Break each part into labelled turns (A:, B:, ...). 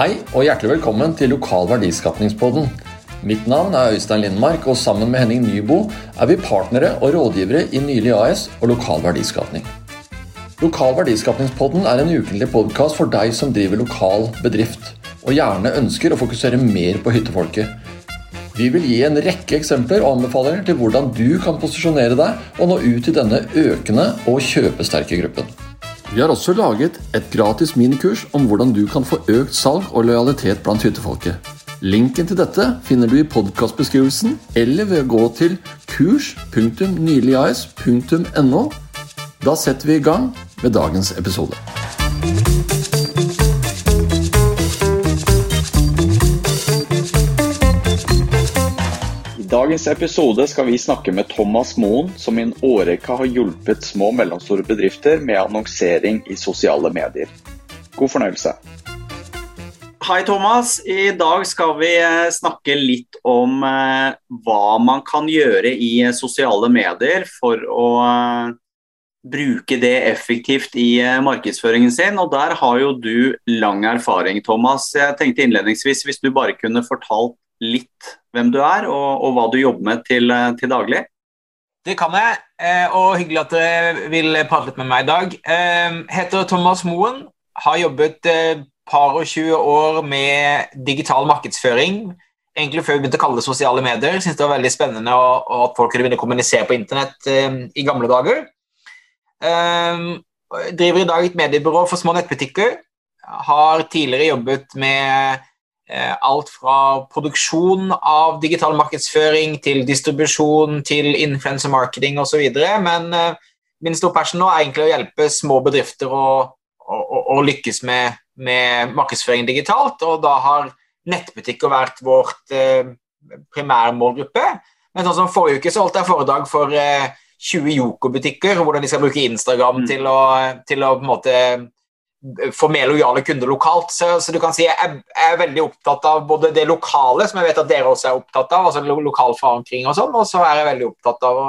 A: Hei og hjertelig velkommen til Lokal verdiskapningspodden. Mitt navn er Øystein Lindmark, og sammen med Henning Nybo er vi partnere og rådgivere i Nylig AS og Lokal verdiskapning. Lokal verdiskapningspodden er en ukentlig podkast for deg som driver lokal bedrift, og gjerne ønsker å fokusere mer på hyttefolket. Vi vil gi en rekke eksempler og anbefalinger til hvordan du kan posisjonere deg og nå ut til denne økende og kjøpesterke gruppen. Vi har også laget et gratis minikurs om hvordan du kan få økt salg og lojalitet blant hyttefolket. Linken til dette finner du i podkastbeskrivelsen eller ved å gå til kurs.nyligas.no. Da setter vi i gang med dagens episode.
B: Dagens episode skal vi snakke med Thomas Moen, som i en årrekke har hjulpet små og mellomstore bedrifter med annonsering i sosiale medier. God fornøyelse. Hei, Thomas. I dag skal vi eh, snakke litt om eh, hva man kan gjøre i eh, sosiale medier for å bruke det effektivt i markedsføringen sin. Og der har jo du lang erfaring, Thomas. Jeg tenkte innledningsvis hvis du bare kunne fortalt litt hvem du er og, og hva du jobber med til, eh, til, daglig?
C: Det kan jeg, eh, og hyggelig at dere vil prate litt med meg i dag. Jeg eh, heter Thomas Moen, har jobbet par og 20 år med digital markedsføring. Egentlig før vi begynte å kalle det sosiale medier. Syns det var veldig spennende at folk kunne begynne å kommunisere på internett i gamle dager. Jeg driver i dag et mediebyrå for små nettbutikker. Har tidligere jobbet med alt fra produksjon av digital markedsføring til distribusjon til influencer marketing osv. Men eh, min store passion nå er egentlig å hjelpe små bedrifter å, å, å lykkes med, med, markedsføring digitalt. Og da har nettbutikker vært vårt eh, primærmålgruppe. Men sånn som forrige uke så holdt jeg foredrag for eh, 20 Yoko-butikker, hvordan de skal bruke Instagram mm. til, å, til å på en måte få mer lojale kunder lokalt. Så, så du kan si jeg, er veldig opptatt av både det lokale, som jeg vet at dere også er opptatt av, altså lokal forankring og sånn, og så er jeg veldig opptatt av å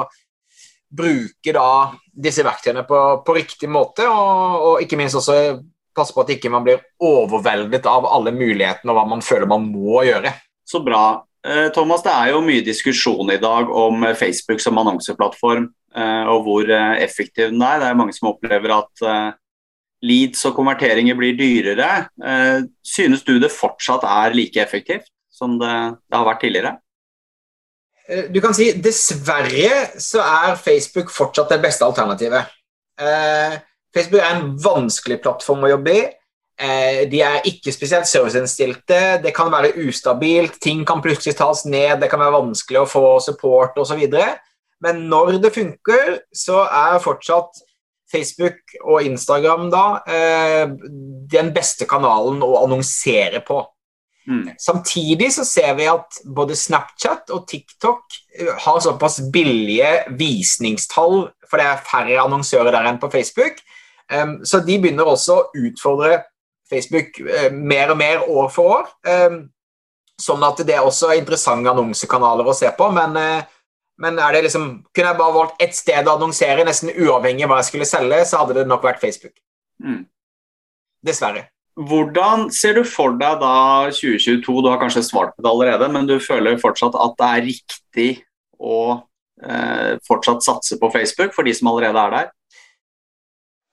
C: bruke da disse verktøyene på, på riktig måte, og, og, ikke minst også passe på at ikke man blir overveldet av alle mulighetene og hva man føler man må gjøre.
B: Så bra. Eh, Thomas, det er jo mye diskusjon i dag om Facebook som annonseplattform, eh, og hvor eh, effektiv den er. Det er mange som opplever at leads og konverteringer blir dyrere. Eh, synes du det fortsatt er like effektivt som det, det har vært tidligere?
C: Eh, du kan si dessverre så er Facebook fortsatt det beste alternativet. Eh, Facebook er en vanskelig plattform å jobbe i. De er ikke spesielt serviceinnstilte. Det kan være ustabilt, ting kan plutselig tas ned, det kan være vanskelig å få support osv. Men når det funker, så er fortsatt Facebook og Instagram da eh, den beste kanalen å annonsere på. Mm. Samtidig så ser vi at både Snapchat og TikTok eh, har såpass billige visningstall, for det er færre annonsører der enn på Facebook. Um, så de begynner også å utfordre Facebook mer og mer år for år. Sånn at det er også interessante annonsekanaler å se på. Men men er det liksom, kunne jeg bare valgt ett sted å annonsere, nesten uavhengig av hva jeg skulle selge, så hadde det nok vært Facebook. Mm. Dessverre.
B: Hvordan ser du for deg da 2022, du har kanskje svart på det allerede, men du føler fortsatt at det er riktig å eh, fortsatt satse på Facebook for de som allerede er der?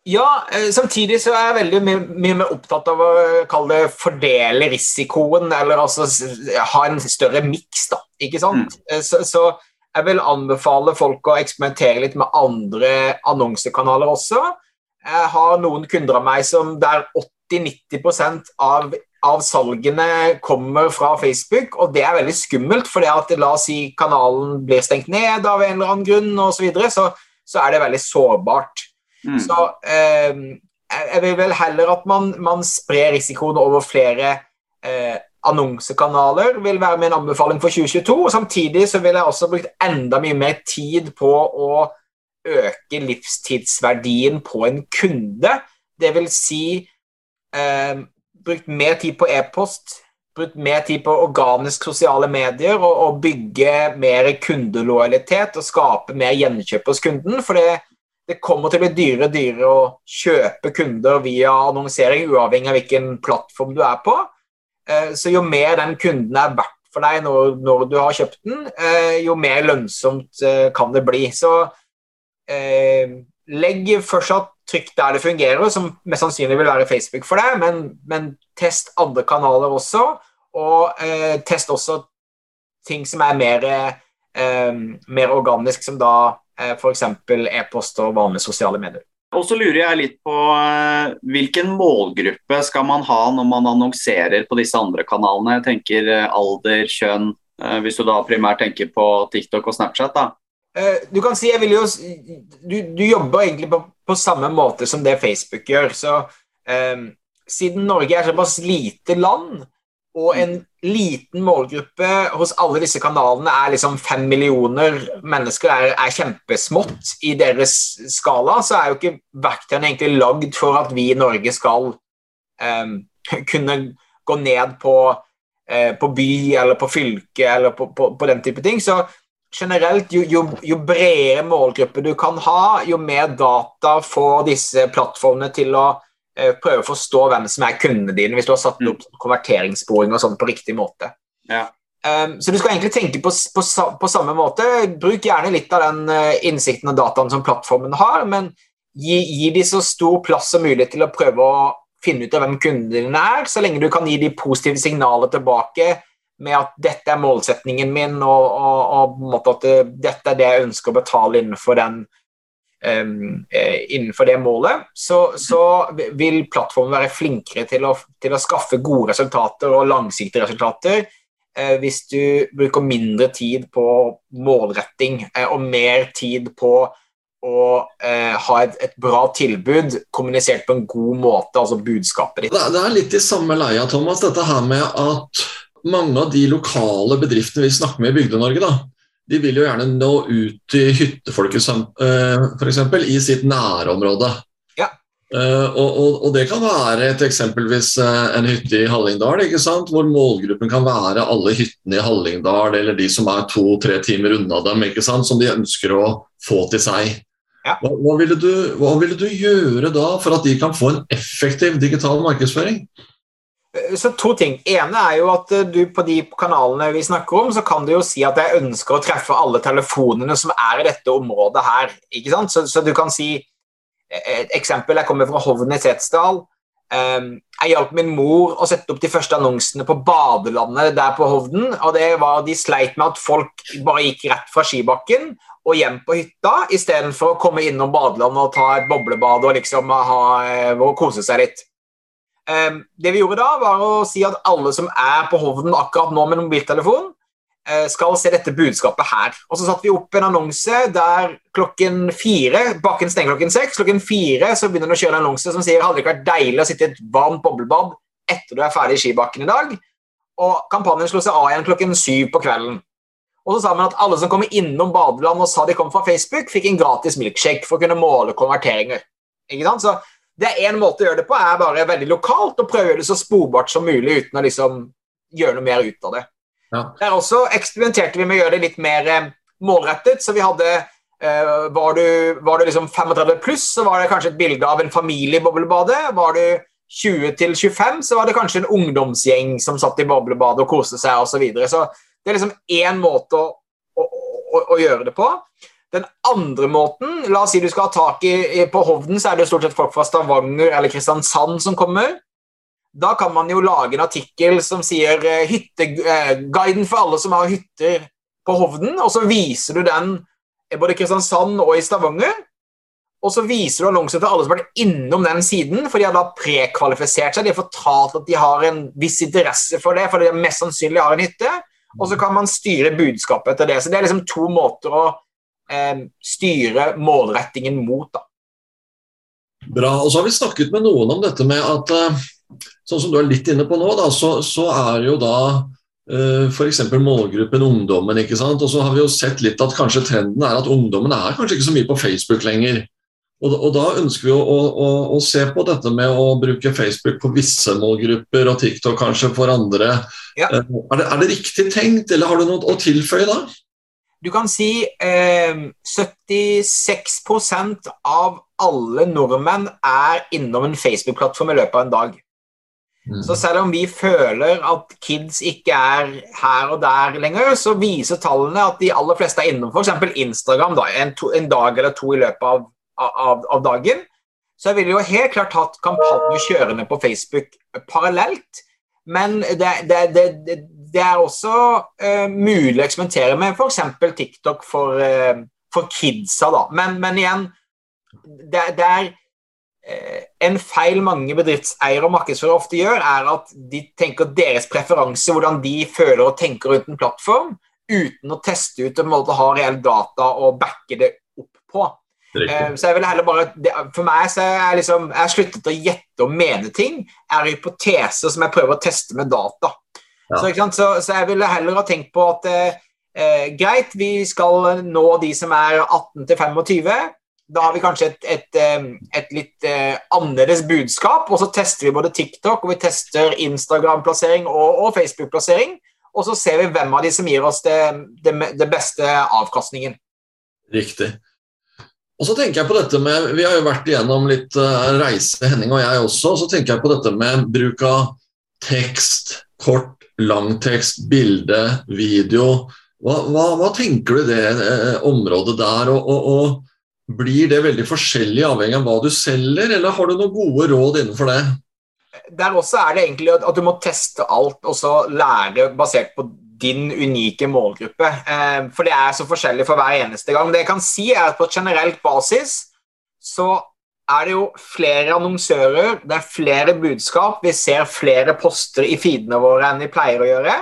C: Ja, eh, samtidig så er jeg veldig mye, mye mer opptatt av å kalle det fordele risikoen, eller altså ha en større miks, da. Ikke sant? Mm. Eh, så, så jeg vil anbefale folk å eksperimentere litt med andre annonsekanaler også. Jeg har noen kunder av meg som der 80-90 av, av salgene kommer fra Facebook, og det er veldig skummelt, for la oss si kanalen blir stengt ned av en eller annen grunn osv., så, videre, så så er det veldig sårbart. Mm. Så eh, jeg vil vel heller at man, man sprer risikoen over flere eh, annonsekanaler vil være min anbefaling for 2022. og Samtidig så vil jeg også brukt enda mye mer tid på å øke livstidsverdien på en kunde. Det vil si eh, brukt mer tid på e-post, brukt mer tid på organisk sosiale medier og, og bygge mer kundelojalitet og skape mer gjenkjøp hos kunden. for det det kommer til å bli dyrere og dyrere å kjøpe kunder via annonsering, uavhengig av hvilken plattform du er på. Eh, så jo mer den kunden er verdt for deg når, når du har kjøpt den, eh, jo mer lønnsomt eh, kan det bli. Så legg fortsatt trykk der det fungerer, som mest sannsynlig vil være Facebook for deg, men, men test andre kanaler også, og test også ting som er mer, mer organisk, som da eh, f.eks. e-post og vanlige sosiale medier.
B: Og så lurer jeg litt på eh, Hvilken målgruppe skal man ha når man annonserer på disse andre kanalene? Jeg tenker eh, alder, kjønn, eh, hvis du da primært tenker på TikTok og Snapchat. da.
C: Du kan si, jeg vil jo, du, du jobber egentlig på, på, samme måte som det Facebook gjør. så um, Siden Norge er såpass lite land, og en liten målgruppe hos alle disse kanalene er liksom fem millioner mennesker, er, er, kjempesmått i deres skala, så er jo ikke verktøyene egentlig lagd for at vi i Norge skal um, kunne gå ned på, uh, på, by eller på fylke eller på, på, på, den type ting. Så generelt, jo, jo, jo bredere målgruppe du kan ha, jo mer data får disse plattformene til å prøve å forstå hvem som er kundene dine, hvis du har satt opp konverteringssporing og sånn på riktig måte.
B: Ja.
C: Um, så du skal egentlig tenke på, på, på, samme måte. Bruk gjerne litt av den uh, innsikten og dataen som plattformen har, men gi, gi de så stor plass som mulig til å prøve å finne ut av hvem kundene dine er, så lenge du kan gi de positive signaler tilbake med at dette er målsetningen min, og, og, og at uh, dette er det jeg ønsker å betale innenfor den innenfor det målet, så, så, vil plattformen være flinkere til å, til å, skaffe gode resultater og langsiktige resultater eh, hvis du bruker mindre tid på målretting eh, og mer tid på å eh, ha et, et, bra tilbud kommunisert på en god måte, altså budskapet ditt.
A: Det, det er litt i samme leia, Thomas, dette her med at mange av de lokale bedriftene vi snakker med i Bygde-Norge, da, de vil jo gjerne nå ut til hyttefolket uh, f.eks. i sitt nærområde.
C: Ja.
A: Uh, og, og, og, det kan være et eksempelvis uh, en hytte i Hallingdal, ikke sant? hvor målgruppen kan være alle hyttene i Hallingdal, eller de som er to-tre timer unna dem, ikke sant? som de ønsker å få til seg.
C: Ja.
A: Hva, hva, ville du, hva ville du gjøre da for at de kan få en effektiv digital markedsføring?
C: Så to ting. ene er jo at eh, du på de kanalene vi snakker om, så kan du jo si at jeg ønsker å treffe alle telefonene som er i dette området her. ikke sant? Så, så du kan si eh, Et eksempel. Jeg kommer fra Hovden i Setesdal. Um, jeg hjalp min mor å sette opp de første annonsene på badelandet der på Hovden. og det var De sleit med at folk bare gikk rett fra skibakken og hjem på hytta istedenfor å komme innom badelandet og ta et boblebad og liksom ha, eh, og kose seg litt. Ehm, det vi gjorde da, var å si at alle som er på Hovden akkurat nå med mobiltelefon, eh, skal se dette budskapet her. Og Så satte vi opp en annonse der klokken fire bakken stenger klokken seks. Klokken fire så begynner det å kjøre en annonse som sier hadde det ikke vært deilig å sitte i et varmt boblebad etter du er ferdig i skibakken i dag. Og Kampanjen slo seg av igjen klokken syv på kvelden. Og så sa man at Alle som kommer innom badeland og sa de kom fra Facebook, fikk en gratis milkshake for å kunne måle konverteringer. Ikke sant? Så det er én måte å gjøre det på, er bare veldig lokalt og prøve å gjøre det så sporbart som mulig uten å liksom gjøre noe mer ut av det.
A: Ja.
C: Der også eksperimenterte vi med å gjøre det litt mer eh, målrettet. så vi hadde uh, var, du, var, du, liksom 35 pluss, så var det kanskje et bilde av en familie i boblebadet. Var du 20 til 25, så var det kanskje en ungdomsgjeng som satt i boblebadet og koste seg osv. Så, videre. så det er liksom én måte å, å, å, å gjøre det på. Den andre måten, la oss si du skal ha tak i, på Hovden, så er det stort sett folk fra Stavanger eller Kristiansand som kommer. Da kan man jo lage en artikkel som sier eh, hytteguiden for alle som har hytter på Hovden, og så viser du den både i Kristiansand og i Stavanger. Og så viser du annonser til alle som har vært innom den siden, for de har da prekvalifisert seg. De har fortalt at de har en viss interesse for det, for de mest sannsynlig har en hytte. Og så kan man styre budskapet etter det. Så det er liksom to måter å eh, styre målrettingen mot. Da.
A: Bra. og så har vi snakket med noen om dette med at eh, sånn som du er litt inne på nå, da, så, så er jo da eh, f.eks. målgruppen ungdommen. ikke sant? Og så har vi jo sett litt at kanskje trenden er at ungdommen er kanskje ikke så mye på Facebook lenger. Og, og da ønsker vi å, å, å, se på dette med å bruke Facebook på visse målgrupper og TikTok kanskje for andre.
C: Ja.
A: Uh, er, det, er, det, riktig tenkt, eller har du noe å tilføye da?
C: Du kan si eh, 76% av alle nordmenn er innom en Facebook-plattform i løpet av en dag. Mm. Så selv om vi føler at kids ikke er her og der lenger, så viser tallene at de aller fleste er innom f.eks. Instagram da, en, to, en, dag eller to i løpet av, av, av dagen. Så jeg ville jo helt klart hatt kampanjer kjørende på Facebook parallelt. Men det, det, det, det er også uh, mulig å eksperimentere med f.eks. TikTok for, uh, for kidsa. da. Men, men igjen, det, er uh, en feil mange bedriftseiere og markedsførere ofte gjør, er at de tenker deres preferanse, hvordan de føler og tenker rundt en plattform, uten å teste ut og måte ha reell data og backe det opp på. Uh, så jeg vil heller bare, det, For meg så er jeg liksom, jeg har sluttet å gjette og mene ting. er hypoteser som jeg prøver å teste med data. Ja. Så, så, så, jeg ville heller ha tenkt på at eh, greit, vi skal nå de som er 18 til 25. Da har vi kanskje et, et, et litt eh, annerledes budskap. Og så tester vi både TikTok og vi tester Instagram-plassering og, og Facebook-plassering. Og så ser vi hvem av de som gir oss det, det, det beste avkastningen.
A: Riktig. Og så tenker jeg på dette med, Vi har jo vært igjennom litt uh, reise, Henning og jeg også. Så tenker jeg på dette med bruk av tekst, kort, langtekst, bilde, video. Hva, hva, hva tenker du det eh, området der? Og, og, og, Blir det veldig forskjellig avhengig av hva du selger, eller har du noen gode råd innenfor det?
C: Der også er det egentlig at du må teste alt og så lære basert på din unike målgruppe. Eh, for det er så forskjellig for hver eneste gang. Det jeg kan si, er at på generelt basis så er det jo flere annonsører, det er flere budskap, vi ser flere poster i feedene våre enn vi pleier å gjøre.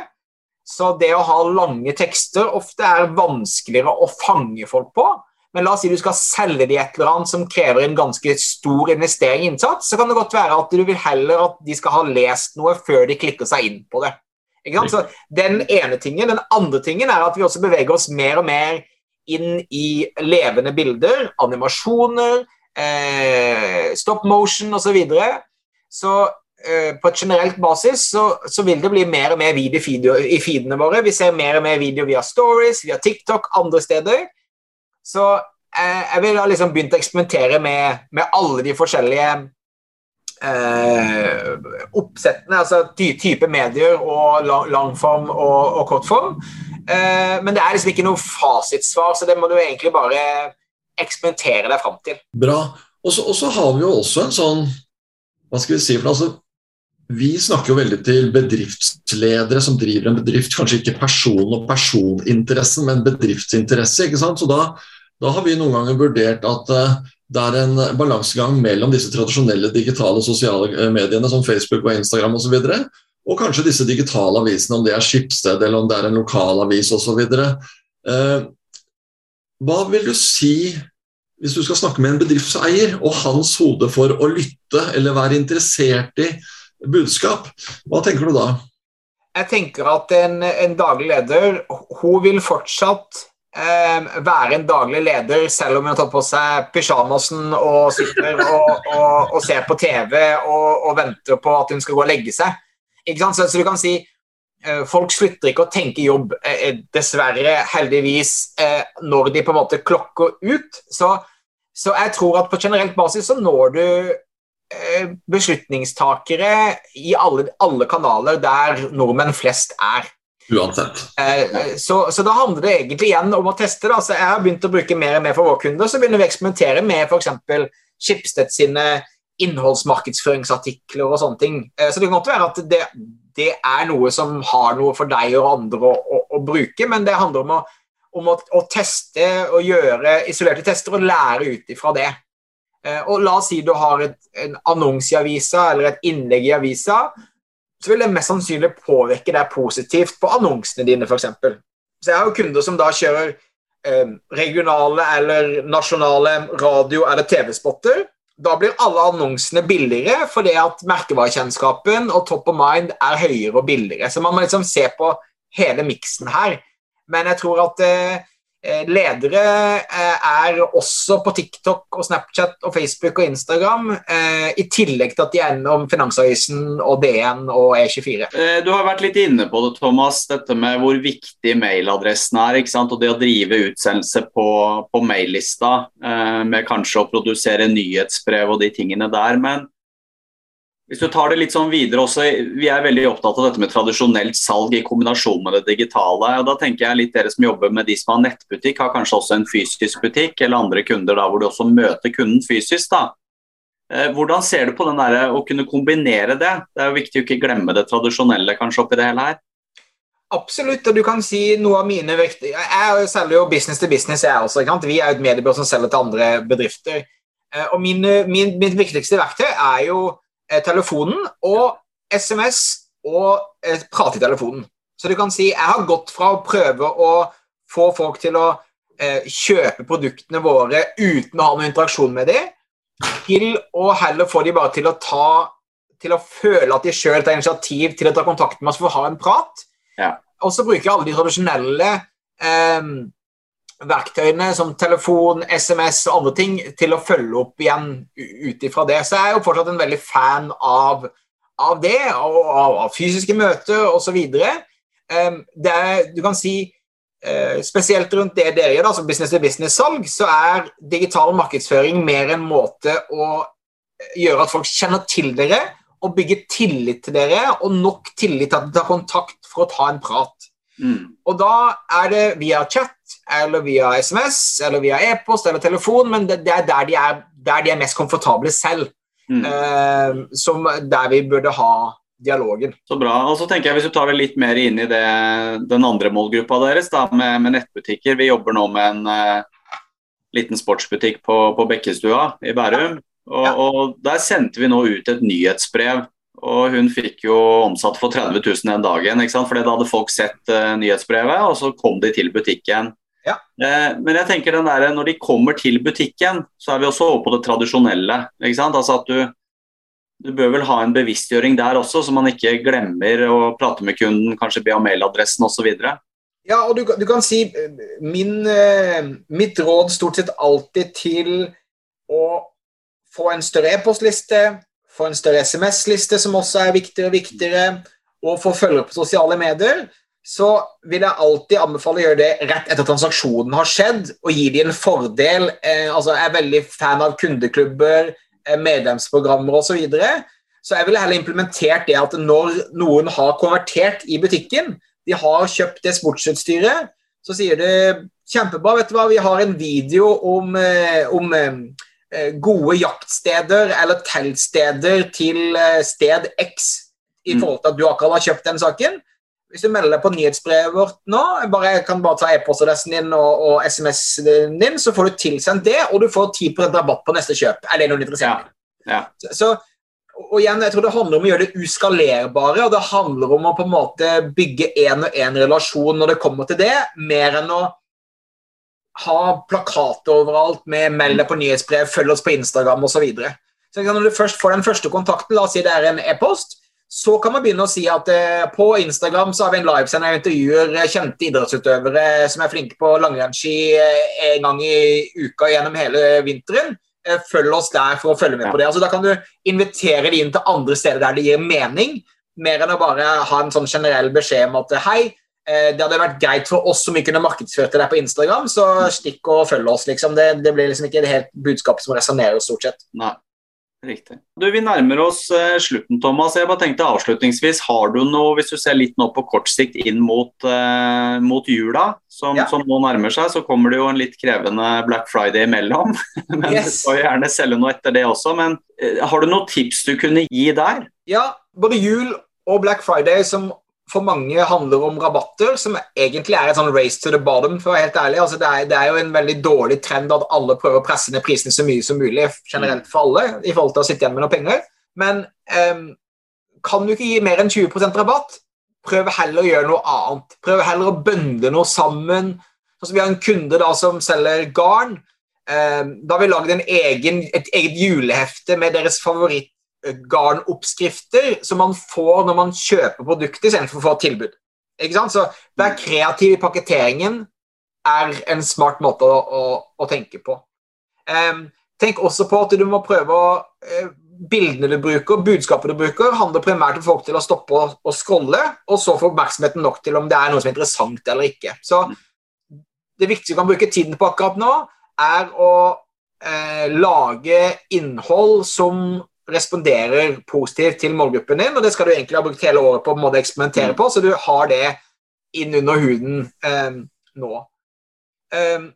C: Så det å ha lange tekster ofte er vanskeligere å fange folk på. Men la oss si du skal selge de et eller annet som krever en ganske stor investering innsats, så kan det godt være at du vil heller at de skal ha lest noe før de klikker seg inn på det. Så den ene tingen. Den andre tingen er at vi også beveger oss mer og mer inn i levende bilder, animasjoner, eh, stop motion osv. Så, videre. så eh, på et generelt basis så, så, vil det bli mer og mer video i feedene våre. Vi ser mer og mer video via Stories, via TikTok, andre steder. Så eh, jeg vil ha liksom begynt å eksperimentere med, med alle de forskjellige eh, oppsettene, altså ty type medier og lang langform og, og kortform. Eh, men det er liksom ikke noe fasitsvar, så det må du egentlig bare eksperimentere deg fram til.
A: Bra. Og så har vi jo også en sånn Hva skal vi si for altså, Vi snakker jo veldig til bedriftsledere som driver en bedrift. Kanskje ikke person- og personinteressen, men bedriftsinteresse. ikke sant? Så da, da har vi noen ganger vurdert at uh, det er en balansegang mellom disse tradisjonelle digitale sosiale eh, mediene som Facebook og Instagram osv. Og, så og kanskje disse digitale avisene, om det er Skipsted eller om det er en lokalavis osv. Eh, hva vil du si hvis du skal snakke med en bedriftseier og hans hode for å lytte eller være interessert i budskap? Hva tenker du da?
C: Jeg tenker at en, en daglig leder hun vil fortsatt eh, være en daglig leder selv om hun har tatt på seg pysjamasen og sitter og, og, og ser på TV og, og, venter på at hun skal gå og legge seg. Så, så, du kan si Folk slutter ikke å tenke jobb, eh, dessverre, heldigvis, eh, når de på en måte klokker ut. Så, så jeg tror at på generelt basis så når du eh, beslutningstakere i alle, alle kanaler der nordmenn flest er.
A: Uansett.
C: Eh, så, så, da handler det egentlig igjen om å teste. Da. Så jeg har begynt å bruke mer og mer for våre kunder. Så begynner vi å eksperimentere med f.eks. Schibsted sine innholdsmarkedsføringsartikler og sånne ting. Eh, så det kan godt være at det, det, er noe som har noe for deg og andre å, å, å bruke, men det handler om, å, om å, teste og gjøre isolerte tester og lære ut ifra det. Eh, og La oss si du har et, en annonse i avisa eller et innlegg i avisa så vil det mest sannsynlig påvirke deg positivt på annonsene dine, f.eks. Så jeg har jo kunder som da kjører eh, regionale eller nasjonale radio- eller TV-spotter. Da blir alle annonsene billigere fordi at merkevarekjennskapen og top of mind er høyere og billigere. Så man må liksom se på hele miksen her. Men jeg tror at eh, ledere eh, er også på TikTok og Snapchat og Facebook og Instagram, eh, i tillegg til at de er innom Finansavisen og DN og E24.
B: Du har vært litt inne på det, Thomas, dette med hvor viktig mailadressen er. ikke sant? Og det å drive utsendelse på, på maillista, med kanskje å produsere nyhetsbrev og de tingene der. Men Hvis du tar det litt sånn videre også, Vi er veldig opptatt av dette med tradisjonelt salg i kombinasjon med det digitale. og Da tenker jeg litt Dere som jobber med de som har nettbutikk, har kanskje også en fysisk butikk, eller andre kunder da, hvor du også møter kunden fysisk. da. Eh, hvordan ser du på den der, å kunne kombinere det? Det er jo viktig å ikke glemme det tradisjonelle kanskje oppi det hele her.
C: Absolutt, og du kan si noe av mine vekter Jeg selger jo business til business, jeg også. Ikke sant? Vi er jo et mediebyrå som selger til andre bedrifter. Eh, og min, min, Mitt viktigste verktøy er jo telefonen og SMS og eh, prate i telefonen. Så du kan si jeg har gått fra å prøve å få folk til å eh, kjøpe produktene våre uten å ha noen interaksjon med dem, til å heller få dem bare til å ta til å føle at de sjøl tar initiativ til å ta kontakt med oss for å ha en prat.
B: Ja.
C: Og så bruker jeg alle de tradisjonelle eh, verktøyene som telefon, SMS og andre ting til å følge opp igjen ut ifra det. Så jeg er jo fortsatt en veldig fan av, av det, og av, av fysiske møter osv. Um, du kan si uh, Spesielt rundt det dere gjør, altså business to business-salg, så er digital markedsføring mer en måte å gjøre at folk kjenner til dere og bygge tillit til dere, og nok tillit til at de tar kontakt for å ta en prat.
B: Mm.
C: Og da er det via chat, eller via SMS, eller via e-post eller telefon, men det, det er der de er, der de er, mest komfortable selv.
B: Mm.
C: Eh, som der vi burde ha dialogen.
B: Så bra. Og så tenker jeg Hvis du tar det litt mer inn i det, den andre målgruppa deres, da, med, med, nettbutikker. Vi jobber nå med en uh, liten sportsbutikk på, på Bekkestua i Bærum. Og,
C: Ja.
B: og Der sendte vi nå ut et nyhetsbrev og hun fikk jo omsatt for 30 000 den dagen. ikke sant? For da hadde folk sett uh, nyhetsbrevet, og så kom de til butikken.
C: Ja.
B: Uh, men jeg tenker den der, når de kommer til butikken, så er vi også over på det tradisjonelle. ikke sant? Altså at du, du bør vel ha en bevisstgjøring der også, så man ikke glemmer å prate med kunden, kanskje be om mailadressen osv.
C: Ja, og du, du, kan si eh, min, mitt råd stort sett alltid til å få en større e-postliste, få en større SMS-liste, som også er viktigere og viktigere, og få følgere på sosiale medier, så vil jeg alltid anbefale å gjøre det rett etter transaksjonen har skjedd, og gi dem en fordel. Eh, altså, jeg er veldig fan av kundeklubber, eh, medlemsprogrammer osv. Så, videre. så jeg ville heller implementert det at når noen har konvertert i butikken, de har kjøpt det sportsutstyret, så sier det kjempebra, vet du hva, vi har en video om, eh, om eh, gode jaktsteder eller teltsteder til eh, sted X i
B: Mm.
C: forhold til at du akkurat har kjøpt den saken. Hvis du melder deg på nyhetsbrevet vårt nå, bare, jeg kan bare ta e-postadressen din og, og SMS-en din, så får du tilsendt det, og du får 10 rabatt på neste kjøp. Er det noe interessert?
B: Ja.
C: Så, så, og igjen, jeg tror det handler om å gjøre det uskalerbare, og det handler om å på en måte bygge én og én relasjon når det kommer til det, mer enn å ha plakater overalt med 'meld deg på nyhetsbrev', 'følg oss på Instagram' osv. Så videre. så når du først får den første kontakten, la oss si det er en e-post, så kan man begynne å si at eh, på Instagram så har vi en livesender og intervjuer eh, kjente idrettsutøvere som er flinke på langrennsski eh, en gang i uka gjennom hele vinteren. Eh, Følg oss der for å følge med på det. Altså, da kan du invitere de inn til andre steder der det gir mening, mer enn å bare ha en sånn generell beskjed om at hei, eh, det hadde vært greit for oss som ikke kunne markedsført deg på Instagram, så stikk og følg oss. liksom. Det, det blir liksom ikke det helt budskapet som resonnerer, stort sett.
B: Nei, riktig. Du, Vi nærmer oss eh, slutten, Thomas. Jeg bare tenkte avslutningsvis, Har du noe, hvis du ser litt nå på kort sikt inn mot, eh, mot jula, som,
C: Ja.
B: som nå nærmer seg, så kommer det jo en litt krevende Black Friday imellom. men
C: Yes.
B: Du skal jo gjerne selge noe etter det også. Men eh, har du noen tips du kunne gi der?
C: Ja, både jul og Black Friday, som for mange handler om rabatter, som egentlig er et sånn race to the bottom, for å være helt ærlig. Altså, det, er, det er jo en veldig dårlig trend at alle prøver å presse ned prisene så mye som mulig generelt for alle, i forhold til å sitte igjen med noen penger. Men um, kan du ikke gi mer enn 20% rabatt, prøv heller å gjøre noe annet. Prøv heller å bønde noe sammen. Altså, vi har en kunde da som selger garn. Um, da har vi lagd et eget julehefte med deres favoritt garnoppskrifter som man får når man kjøper produkter istedenfor å få tilbud. Ikke sant? Så Vær kreativ i pakketteringen er en smart måte å, å, å tenke på. Um, tenk også på at du må prøve å uh, Bildene du bruker, budskapet du bruker, handler primært om folk til å stoppe og, og scrolle, og så få oppmerksomheten nok til om det er noe som er interessant eller ikke. Så det viktigste du kan bruke tiden på akkurat nå, er å eh, lage innhold som responderer positivt til målgruppen din, og det skal du egentlig ha brukt hele året på å eksperimentere på, så du har det inn under huden eh, nå. Eh,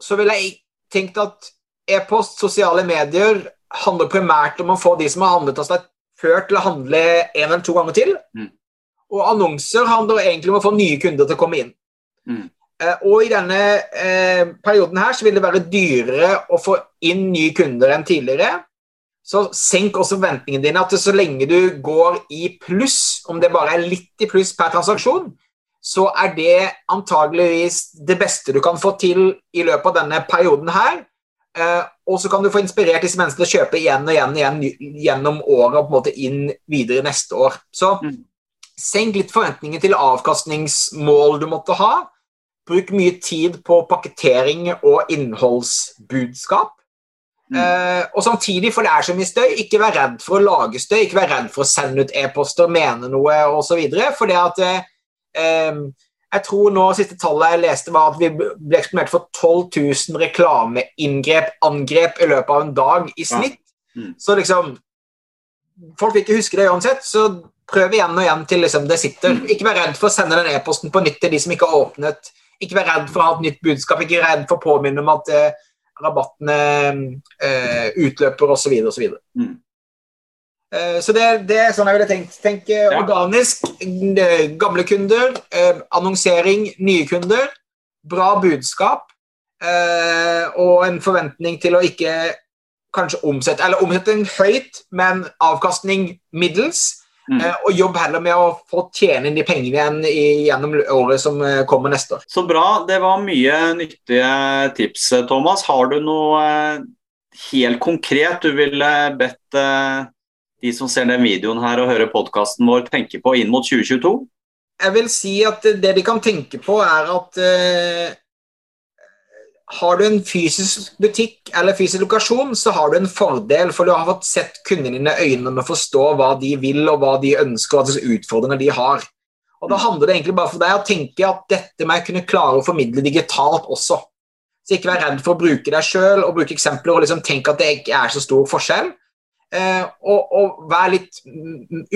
C: så vil jeg tenkt at e-post, sosiale medier, handler primært om å få de som har handlet av seg før, til å handle en eller to ganger til. Mm. Og annonser handler egentlig om å få nye kunder til å komme inn. Mm. Eh, og i denne eh, perioden her så vil det være dyrere å få inn nye kunder enn tidligere. Så senk også forventningene dine. At så lenge du går i pluss, om det bare er litt i pluss per transaksjon, så er det antageligvis det beste du kan få til i løpet av denne perioden her. Eh, og så kan du få inspirert disse menneskene til å kjøpe igjen og igjen, igjen gjennom året og på en måte inn videre neste år. Så mm. senk litt forventninger til avkastningsmål du måtte ha. Bruk mye tid på pakketering og innholdsbudskap. Mm. Uh, og samtidig, for det er så mye støy, ikke vær redd for å lage støy, ikke vær redd for å sende ut e-poster, mene noe osv. For det at uh, Jeg tror nå siste tallet jeg leste, var at vi ble eksponert for 12 000 reklameinngrep, angrep, i løpet av en dag i snitt. Ja. Mm. Så liksom Folk vil ikke huske det uansett, så prøv igjen og igjen til liksom, det sitter. Mm. Ikke vær redd for å sende den e-posten på nytt til de som ikke har åpnet ikke vær redd for å ha et nytt budskap, ikke vær redd for å påminne om at eh, rabattene eh, utløper osv. osv. Mm. Eh, så det, det, er sånn jeg ville tenkt. Tenk eh, ja. organisk. Gamle kunder, eh, annonsering, nye kunder. Bra budskap. Eh, og en forventning til å ikke kanskje omsette Eller omsetning høyt, men avkastning middels. Mm. Eh, og jobb heller med å få tjene inn de pengene igjen i, gjennom året som eh, kommer neste år.
B: Så bra. Det var mye nyttige tips, Thomas. Har du noe eh, helt konkret du ville bedt de som ser den videoen her og hører podkasten vår, tenke på inn mot 2022?
C: Jeg vil si at det de kan tenke på, er at har du en fysisk butikk eller fysisk lokasjon, så har du en fordel, for du har fått sett kundene dine i øynene å forstå hva de vil, og hva de ønsker, og hva slags utfordringer de har. Og Da handler det egentlig bare for deg å tenke at dette må jeg kunne klare å formidle digitalt også. Så ikke vær redd for å bruke deg sjøl og bruke eksempler og liksom tenke at det ikke er så stor forskjell. Eh, og, og vær litt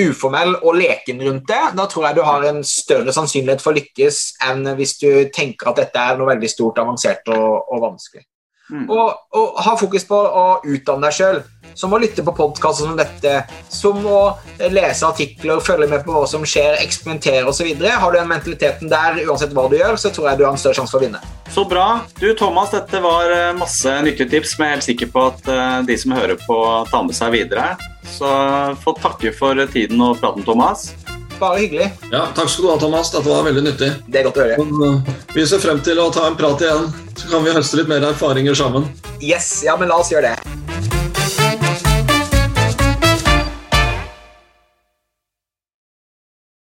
C: uformell og leken rundt det. Da tror jeg du har en større sannsynlighet for å lykkes enn hvis du tenker at dette er noe veldig stort, avansert og, og vanskelig. Mm. Og, og, ha fokus på å utdanne deg sjøl. Som å lytte på podkaster som dette, som å lese artikler, følge med på hva som skjer, eksperimentere osv. Har du den mentaliteten der, uansett hva du gjør, så tror jeg du har en større sjanse for å vinne.
B: Så bra. Du Thomas, dette var eh, masse nyttige tips, men jeg er helt sikker på at eh, de som hører på, tar med seg videre. Så få takke for tiden og praten, Thomas.
C: Bare hyggelig.
A: Ja, Takk skal du ha, Thomas. Dette var veldig nyttig.
C: Det er godt å høre. Men,
A: uh, vi ser frem til å ta en prat igjen, så kan vi høste litt mer erfaringer sammen.
C: Yes, ja, men la oss gjøre det.